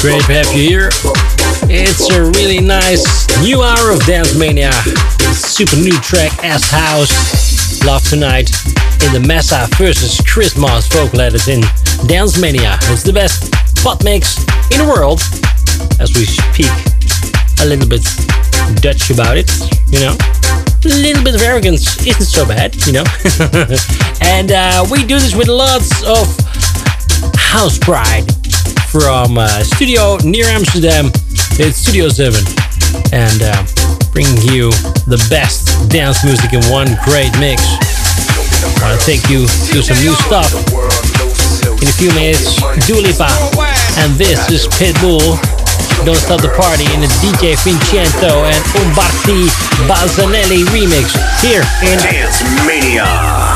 Great to have you here. It's a really nice new hour of Dance Mania. Super new track, Shouse. Love Tonight in the Massa versus Chris Moss vocal edit in Dance Mania. It's the best pot mix in the world. As we speak a little bit Dutch about it, you know. A little bit of arrogance isn't so bad, you know. and uh, we do this with lots of house pride from uh, studio near Amsterdam. It's Studio 7. And uh, bringing you the best dance music in one great mix. I want to take you to some new stuff. In a few minutes, Dua Lipa. And this is Pitbull. Don't Stop the Party in a DJ Vincenzo and Umberto Balzanelli remix here in Dance Mania.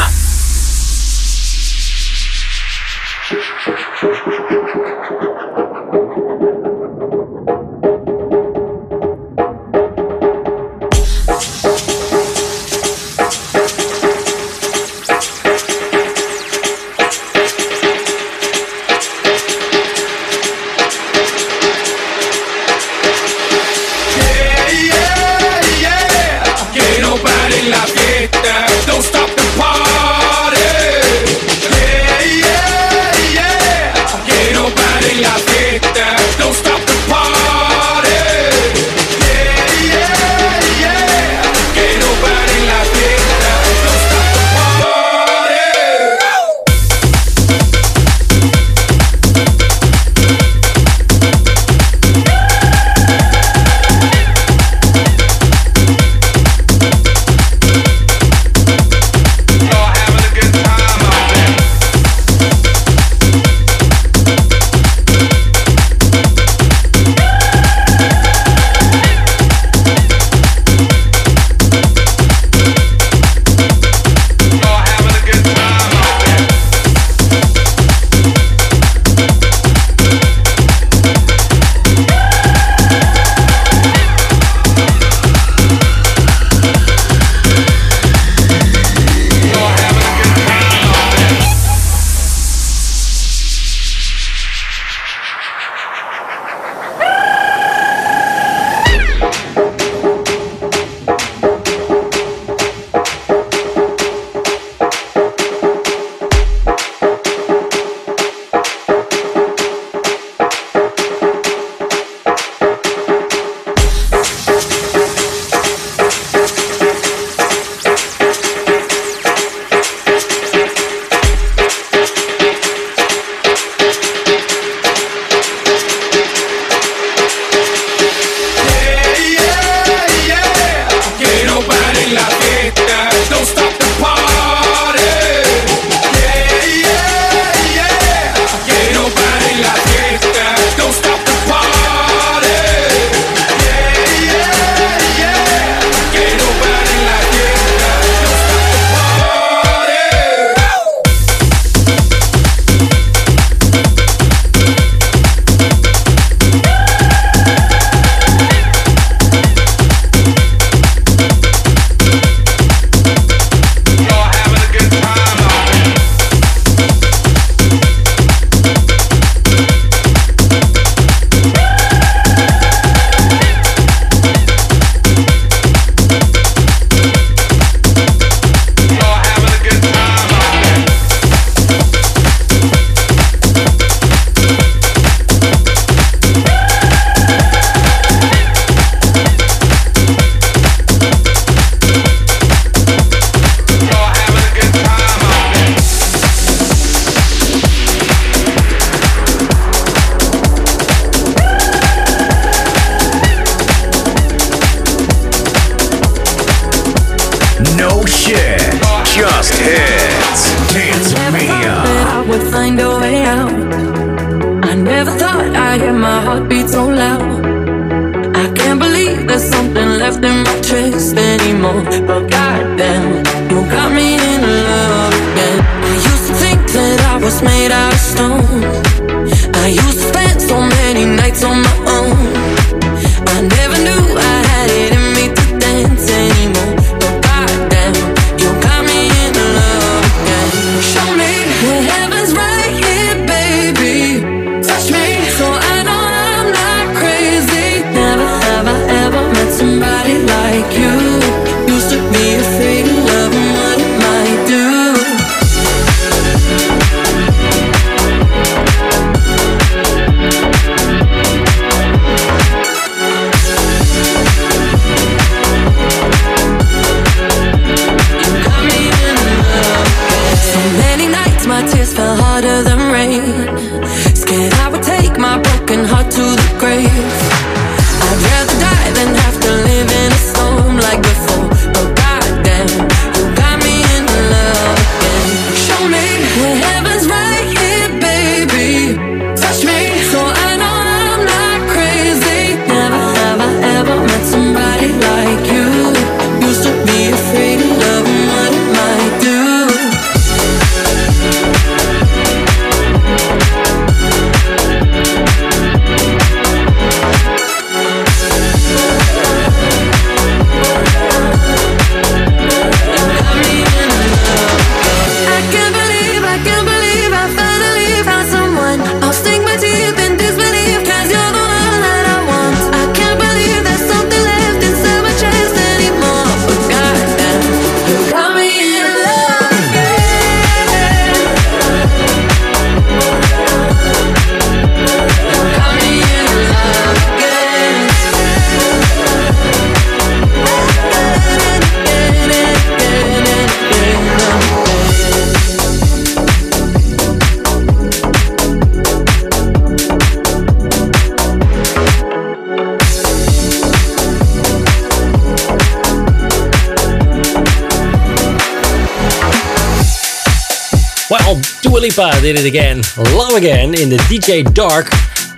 Lipa did it again, Love Again, in the DJ Dark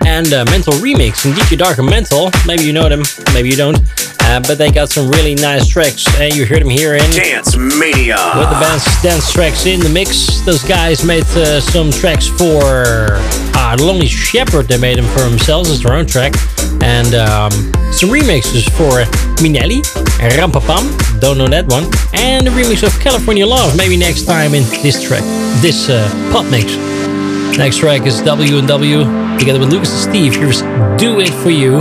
and uh, Mentol remix. And DJ Dark and Mentol, maybe you know them, maybe you don't, uh, but they got some really nice tracks. And you heard them here in Dance Mania with the band's dance tracks in the mix. Those guys made uh, some tracks for uh, Lonely Shepherd. They made them for themselves as their own track and um, some remixes for Minelli, Rampapam, don't know that one, and a remix of California Love, maybe next time in this track, this uh, pop mix. Next track is W&W together with Lucas and Steve. Here's Do It For You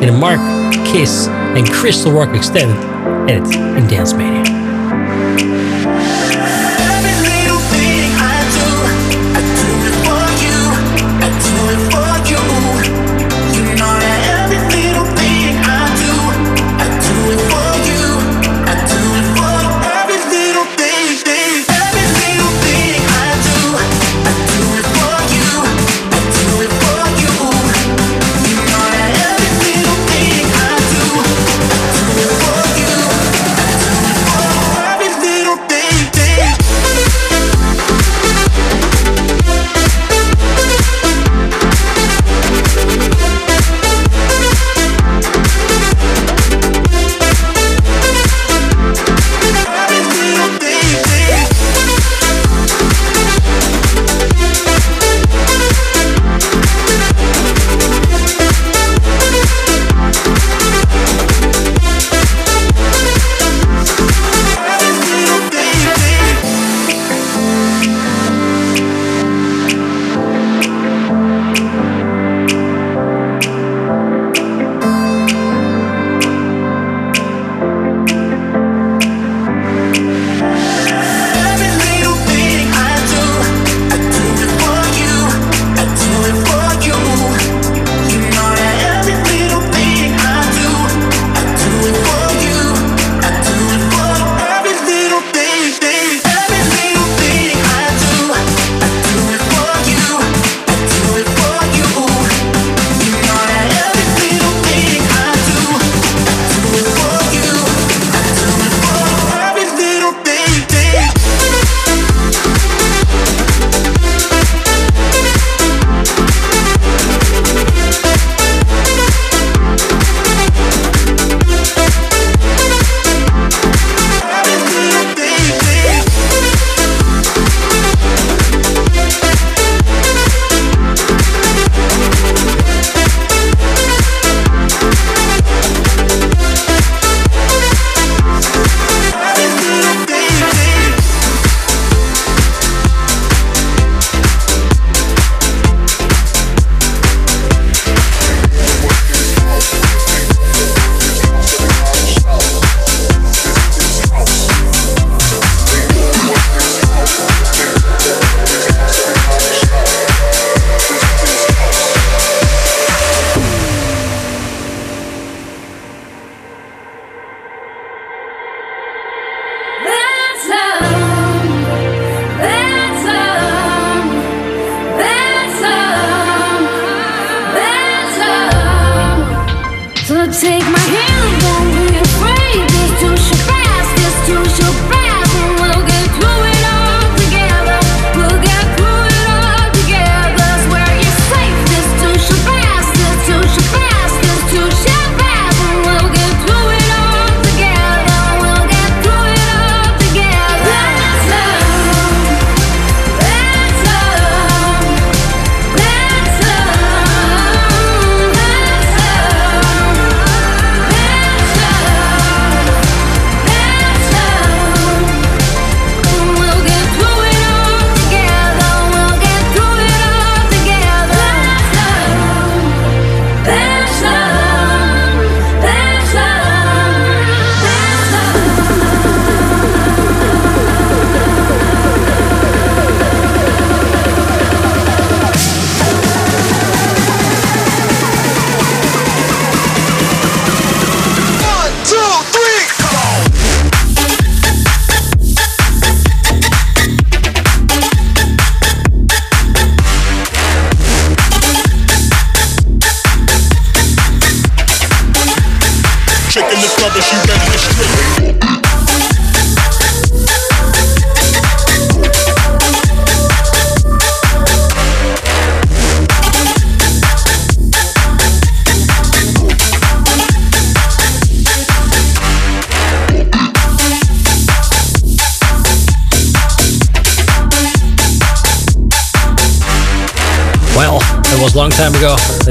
in a Mark Kiss and Crystal Rock Extended edit in Dance Mania.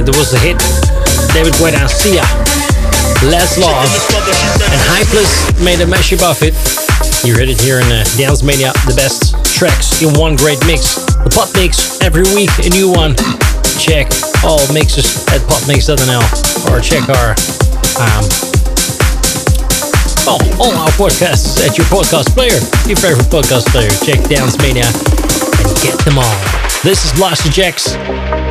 There was a hit. David Guetta Sia. Let's Love. And Hypeless made a mashup of it. You heard it here in uh, Dance Mania. The best tracks in one great mix. The Pot Mix. Every week a new one. Check all mixes at potmix.nl or check our um, oh, all our podcasts at your podcast player, your favorite podcast player. Check Dance Mania and get them all. This is Blasterjaxx. course.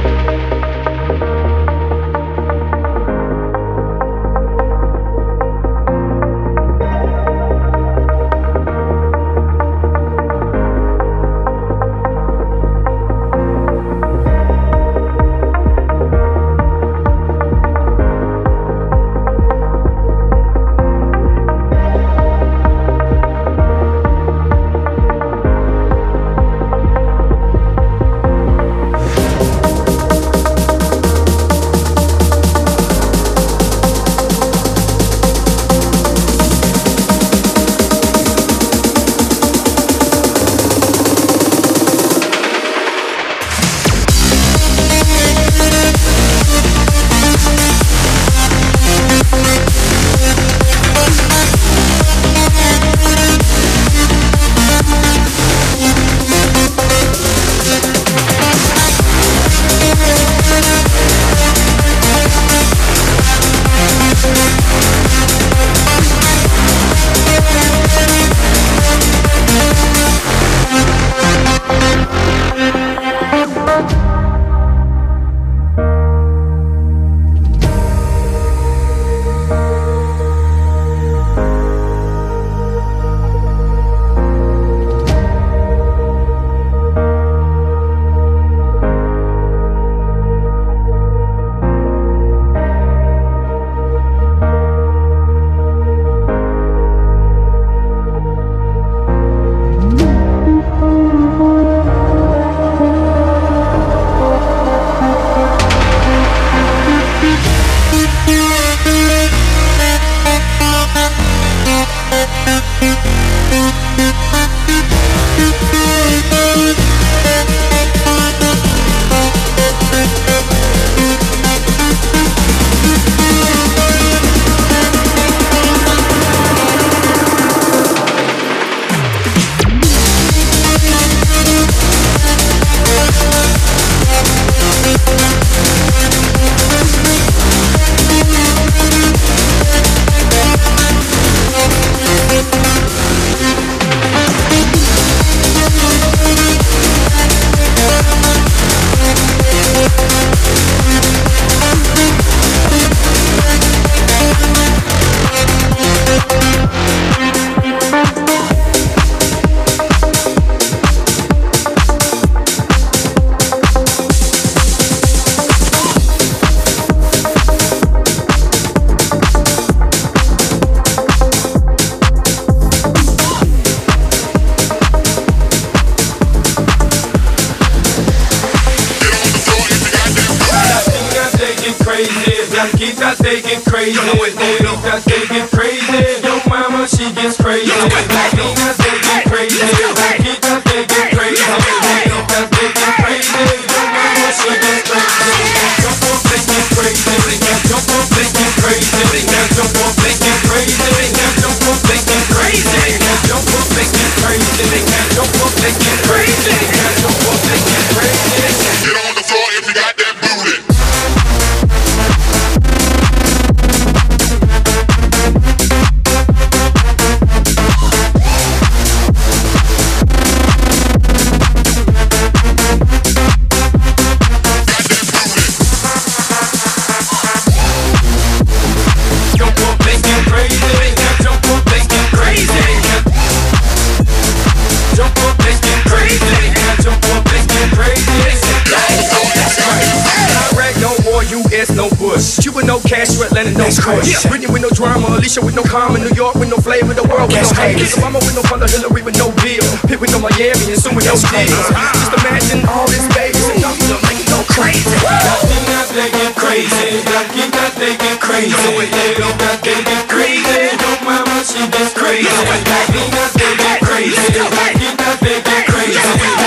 Atlanta no course. Yeah. Britney with no drama, Alicia with no karma, New York with no flavor, the world with no hate. Obama with no fun, Hillary with no bill, Pitt with no Miami, and soon with no deals. Just imagine all this babies and numbers are making go crazy. Got them they get crazy, got you got they get crazy. They don't got they get crazy. Don't mama she gets crazy. Got them got they get crazy, got you got they get crazy.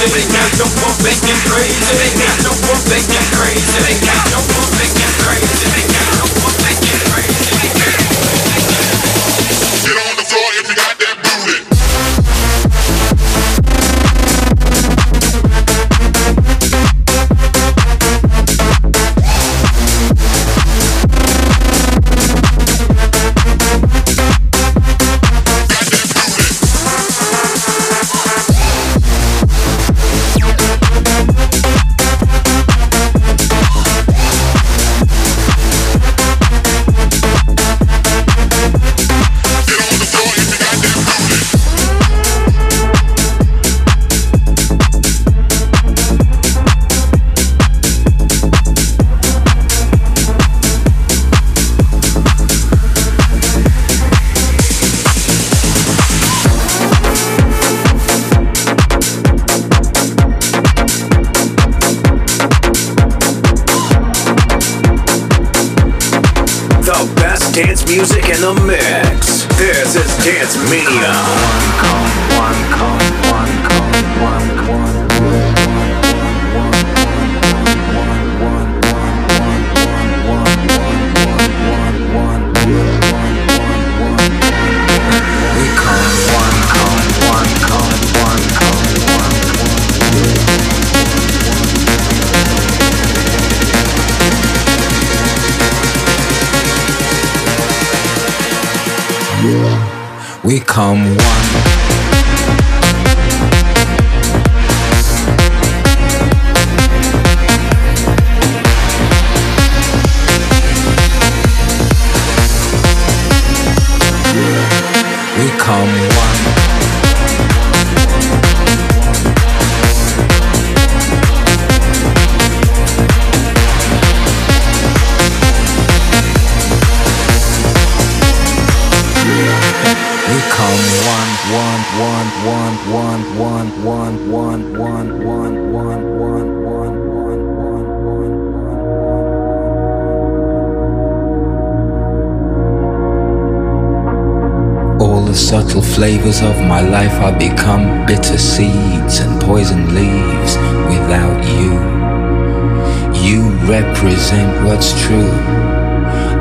crazy. They got your pump thinking crazy. They got your pump thinking crazy. They got your pump thinking crazy. They got your music in the mix. This is Dance Mania. We come one. Flavors of my life are become bitter seeds and poison leaves without you. You represent what's true.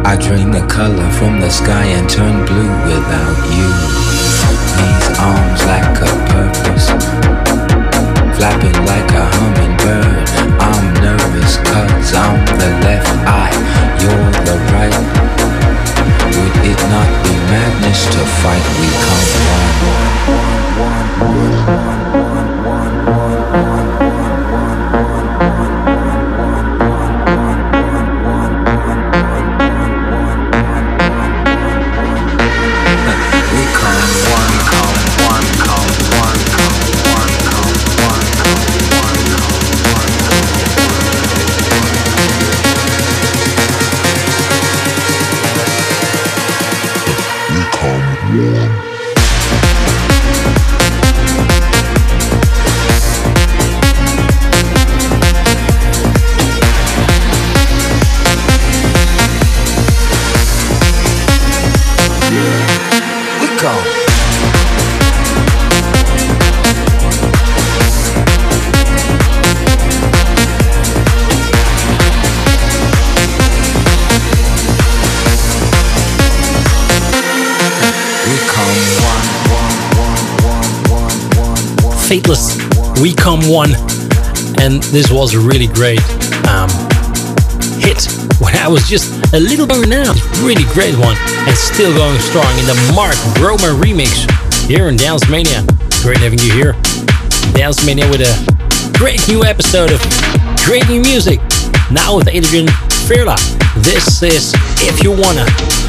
I drain the color from the sky and turn blue without you. These arms lack a purpose, flapping like a hummingbird. I'm nervous cause I'm the left eye, you're this was a really great um, hit when I was just a little younger now. Really great one. And still going strong in the Mark Broman remix here in Dance Mania. Great having you here. Dance Mania with a great new episode of great new music. Now with Adrian Firla. This is If You Wanna.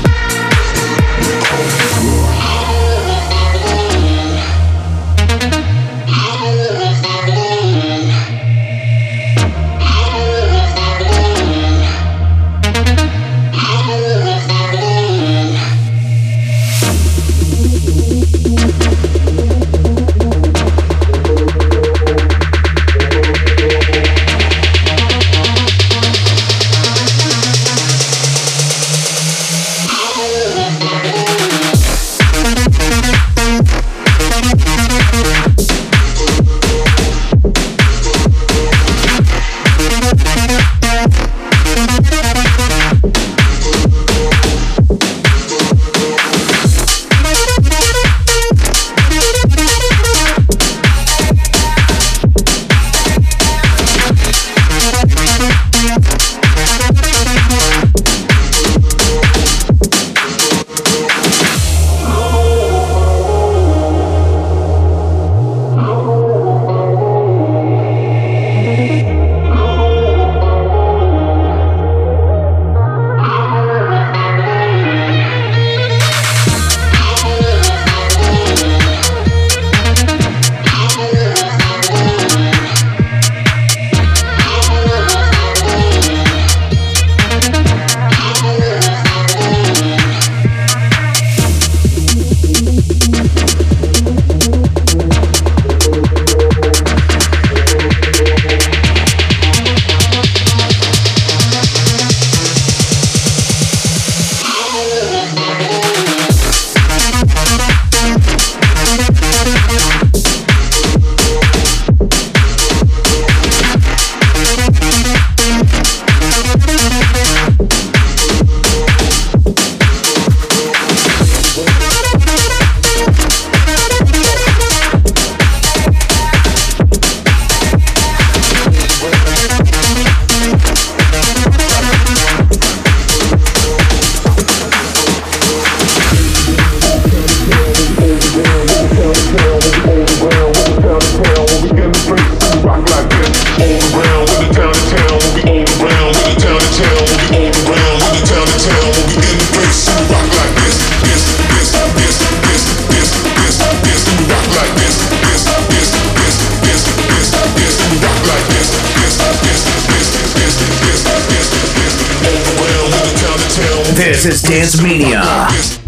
Dance Mania.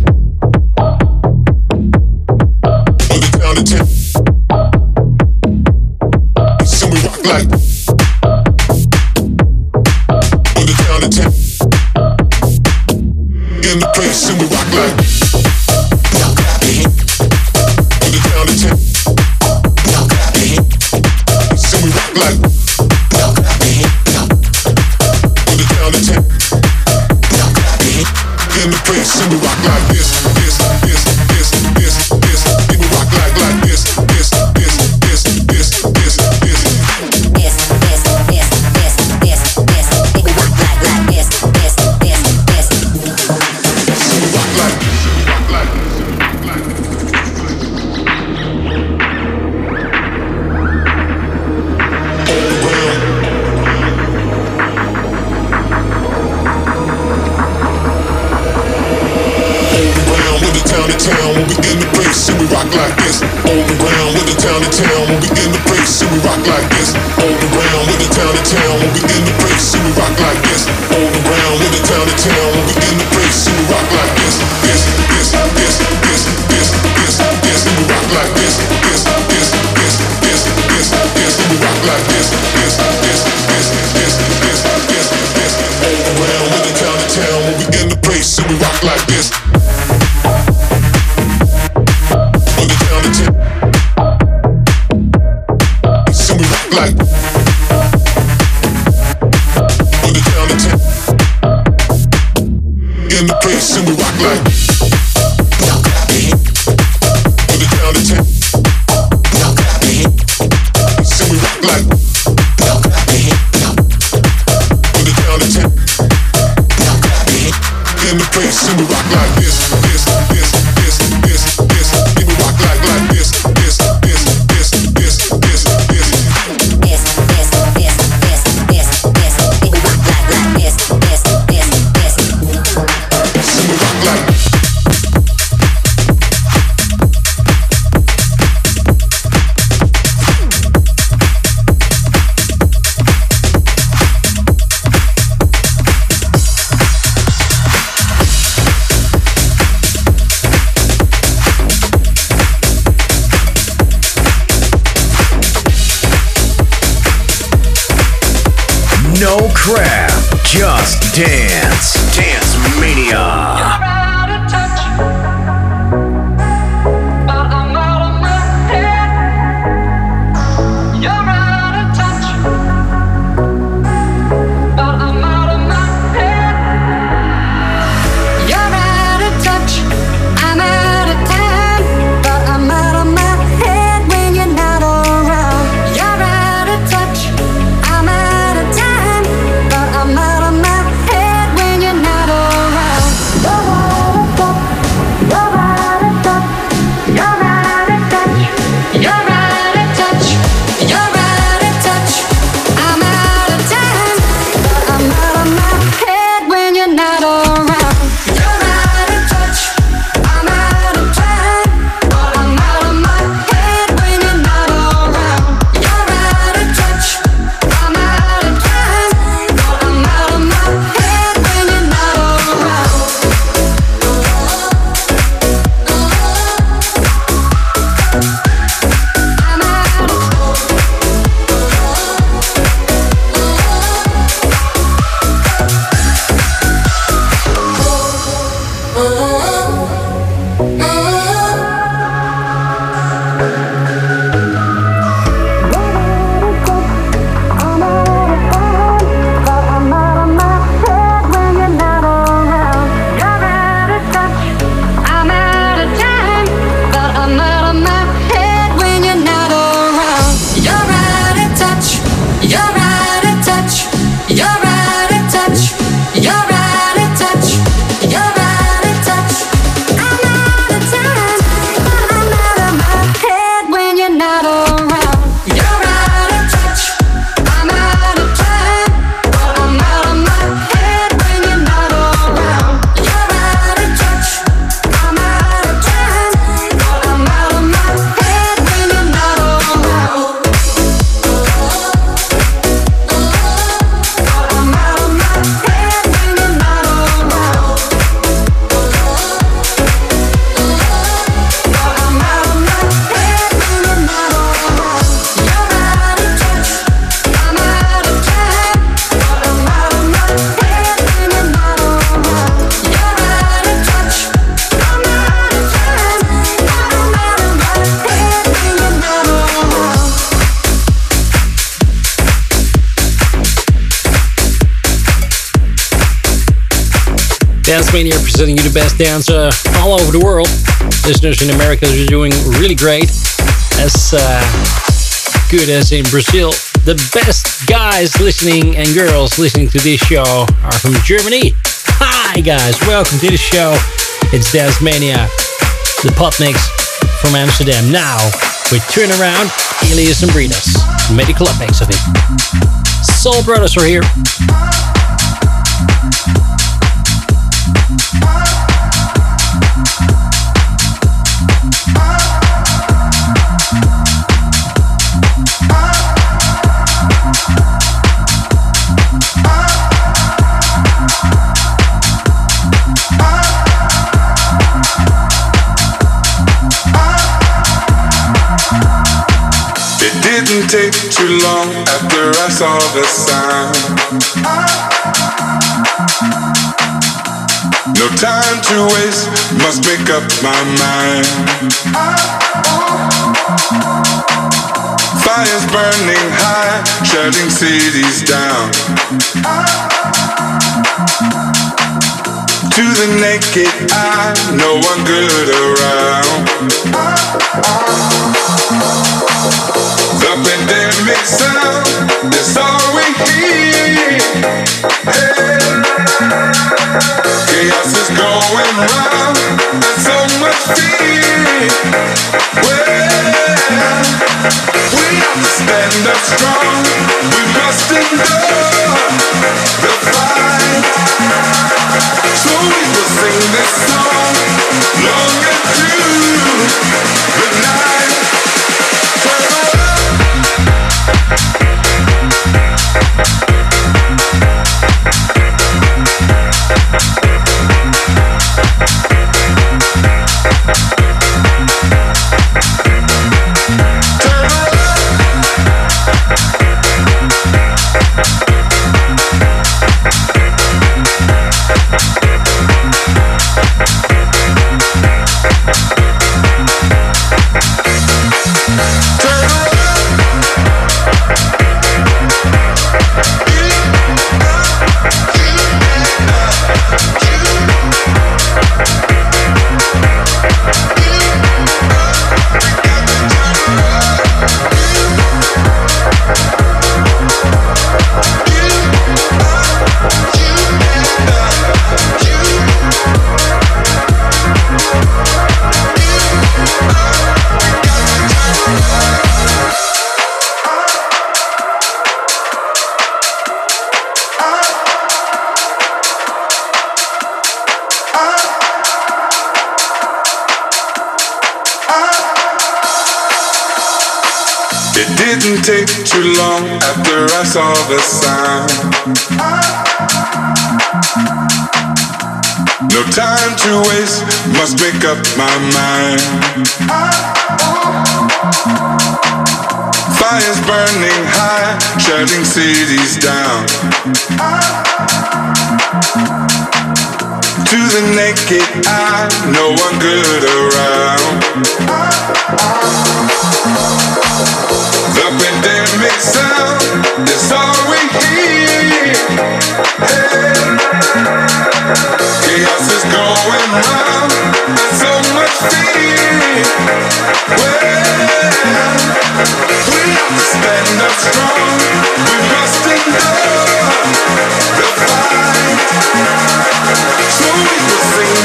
Mania presenting you the best dance uh, all over the world. Listeners in America are doing really great. As uh, good as in Brazil. The best guys listening and girls listening to this show are from Germany. Hi guys, welcome to the show. It's Dance Mania, the pot mix from Amsterdam. Now with Turnaround, Elias and Bridas. Medical updates of it. Soul Brothers are here. Long after I saw the sign. No time to waste, must make up my mind. Fires burning high, shutting cities down. To the naked eye, no one good around. Saw the sign. No time to waste, must make up my mind. Fires burning high, shutting cities down. To the naked eye, no one good around. The pandemic sound is all we hear. Hey. Sing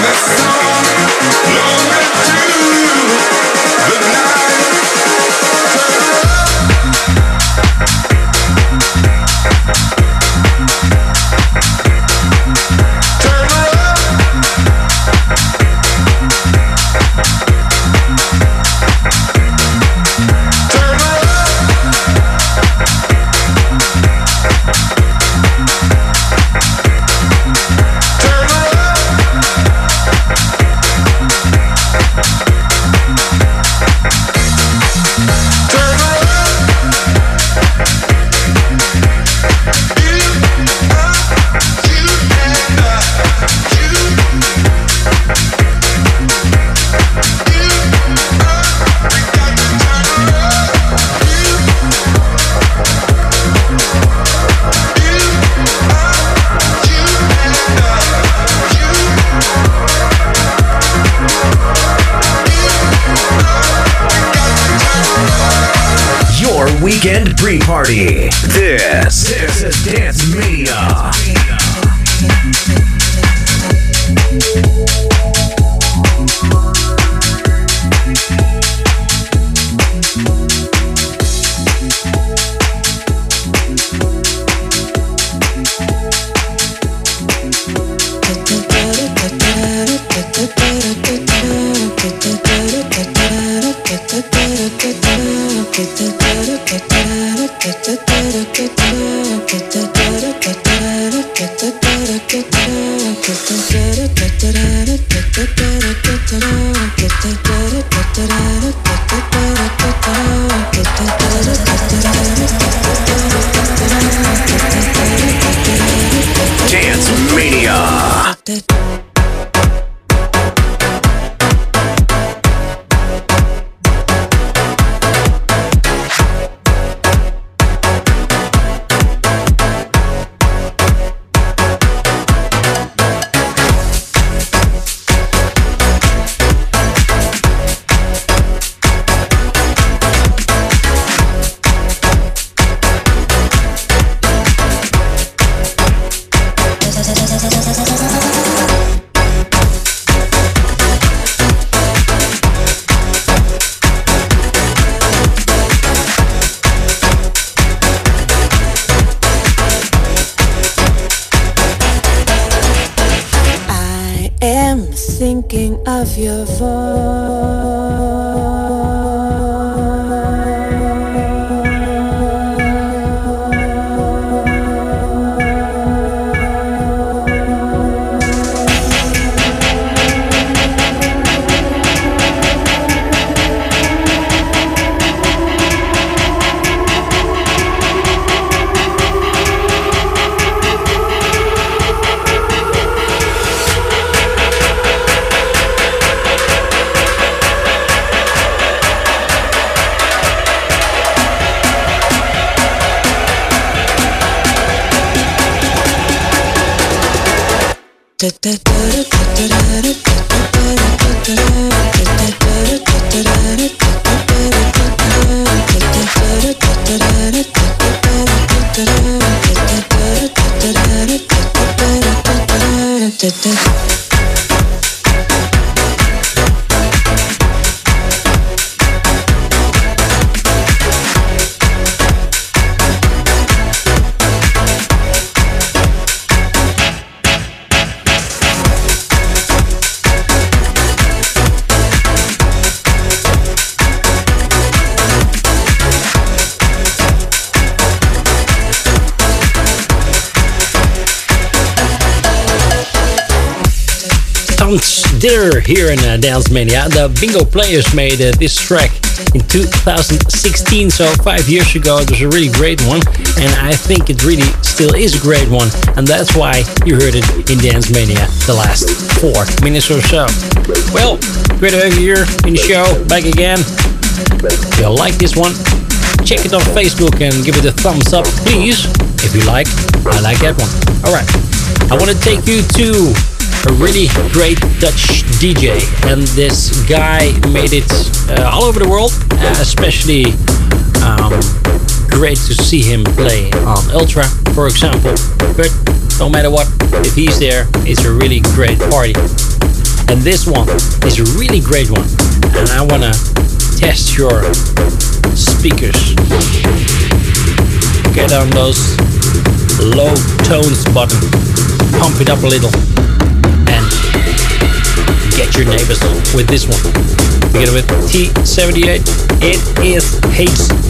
this song. Long into the night. Weekend pre-party. This, this is Dance Mania. Dinner here in uh, Dance Mania. The Bingo Players made uh, this track in 2016, so five years ago. It was a really great one, and I think it really still is a great one, and that's why you heard it in Dance Mania the last four minutes or so. Well, great to have you here in the show, back again. If you like this one, check it on Facebook and give it a thumbs up, please. If you like, I like that one. All right, I want to take you to a really great Dutch DJ, and this guy made it uh, all over the world, uh, especially um, great to see him play on Ultra, for example. But no matter what, if he's there, it's a really great party. And this one is a really great one, and I want to test your speakers. Get on those low tones button, pump it up a little, and get your neighbors with this one. Together with T78, it is Haze.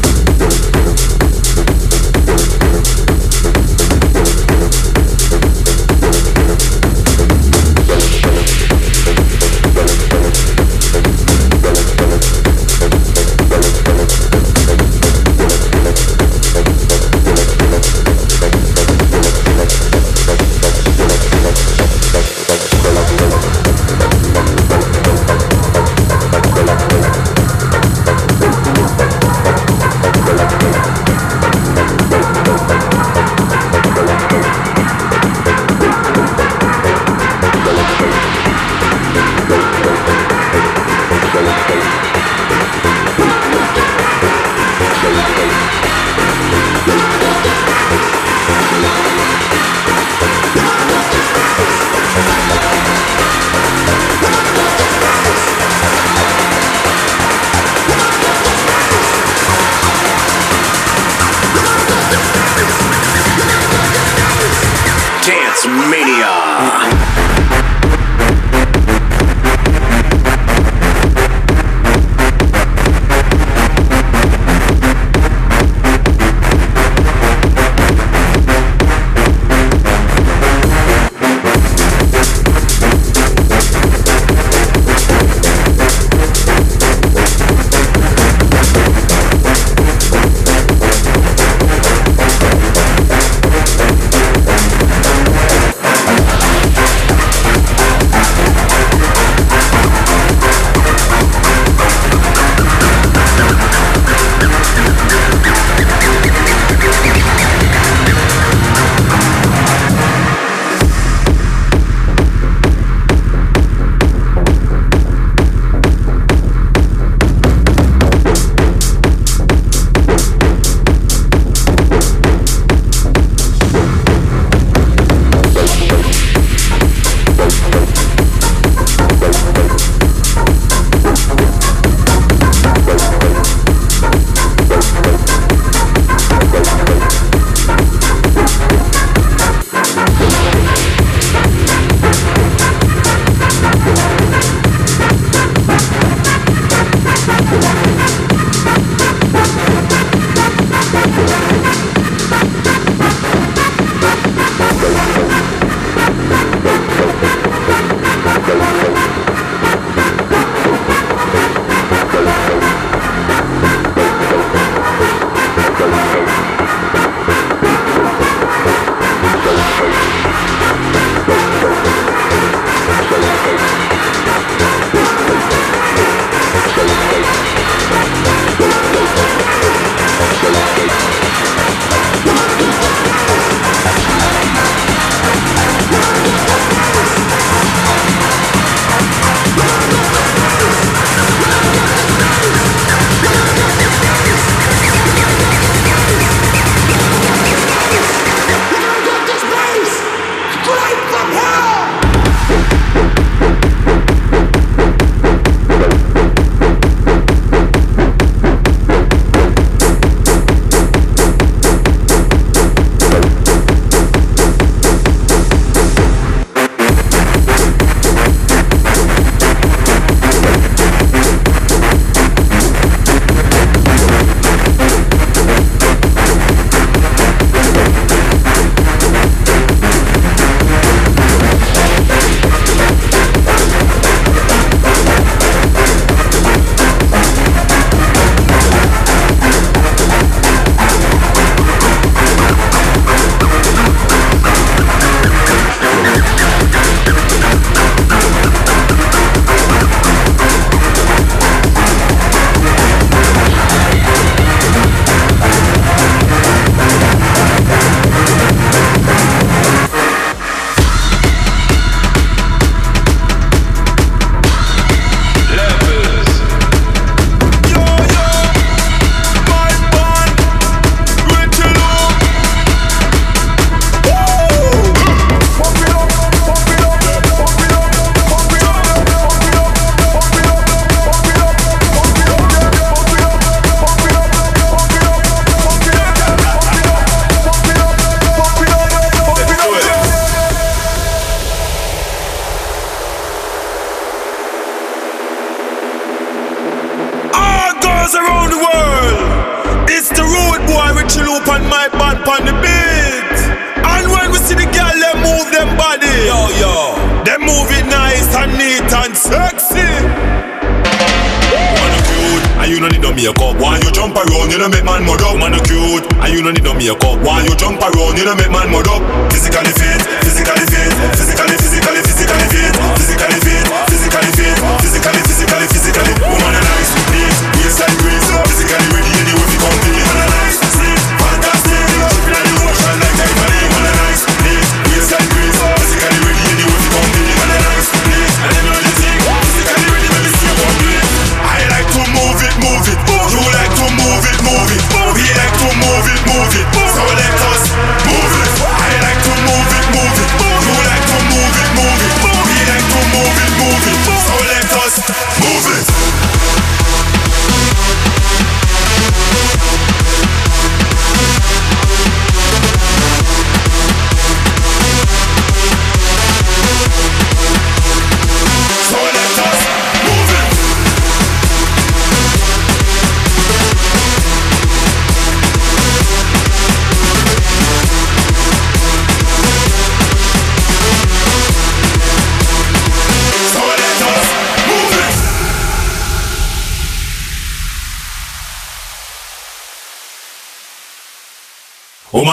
makeup. Why you jump around, you don't make man mud up. Man a cute, and you don't need no makeup. Why you jump around, you don't make man mud up. Physically fit, physically fit, physically, physically, physically fit, physically fit, physically fit, physically, physically, physically. physically.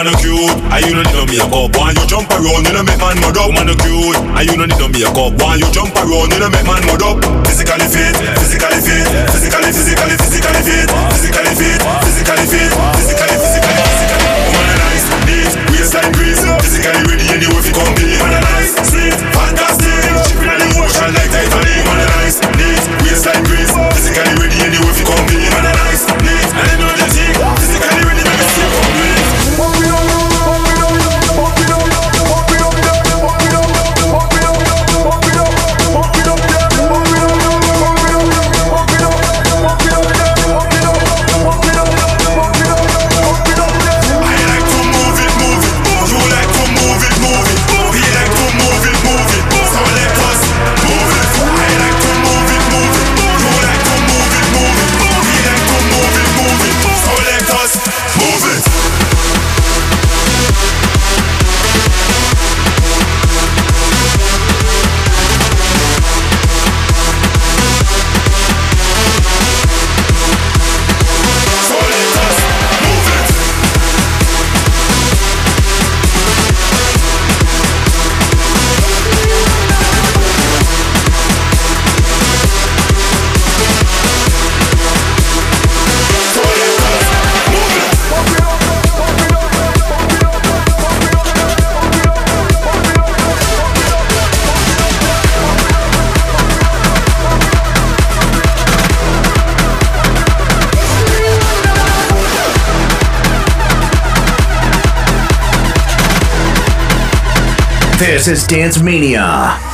Woman no cute, and you don't need no makeup. Why you jump around, you don't make man mud up. Woman no cute, and you don't need no makeup. Why you jump around, you don't make man mud up. Physically fit, physically fit, physically, physically, physically. Texas Dance Mania.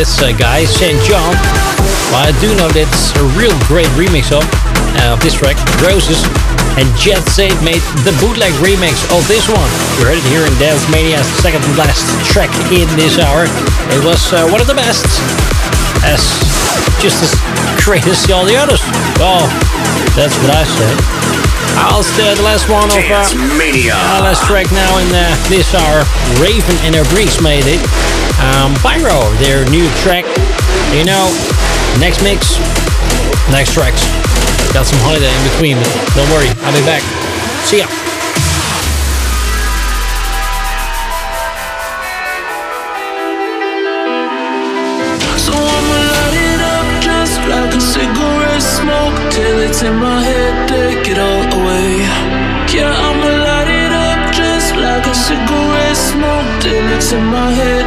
This uh, guy, SAINt JHN. But I do know that it's a real great remix of, uh, of this track, Roses. And Jet Safe made the bootleg remix of this one. You heard it here in Dance Mania's second last track in this hour. It was uh, one of the best. As just as great as all the others. Well, that's what I say. I'll stay the last one of uh, Mania. uh, last track now in uh, this hour. Raven and her Breeze made it. Um, Pyro, their new track. You know, next mix, next tracks. Got some holiday in between, but don't worry, I'll be back. See ya. In my head, take it all away. Yeah, I'ma light it up just like a cigarette smoke till it's in my head,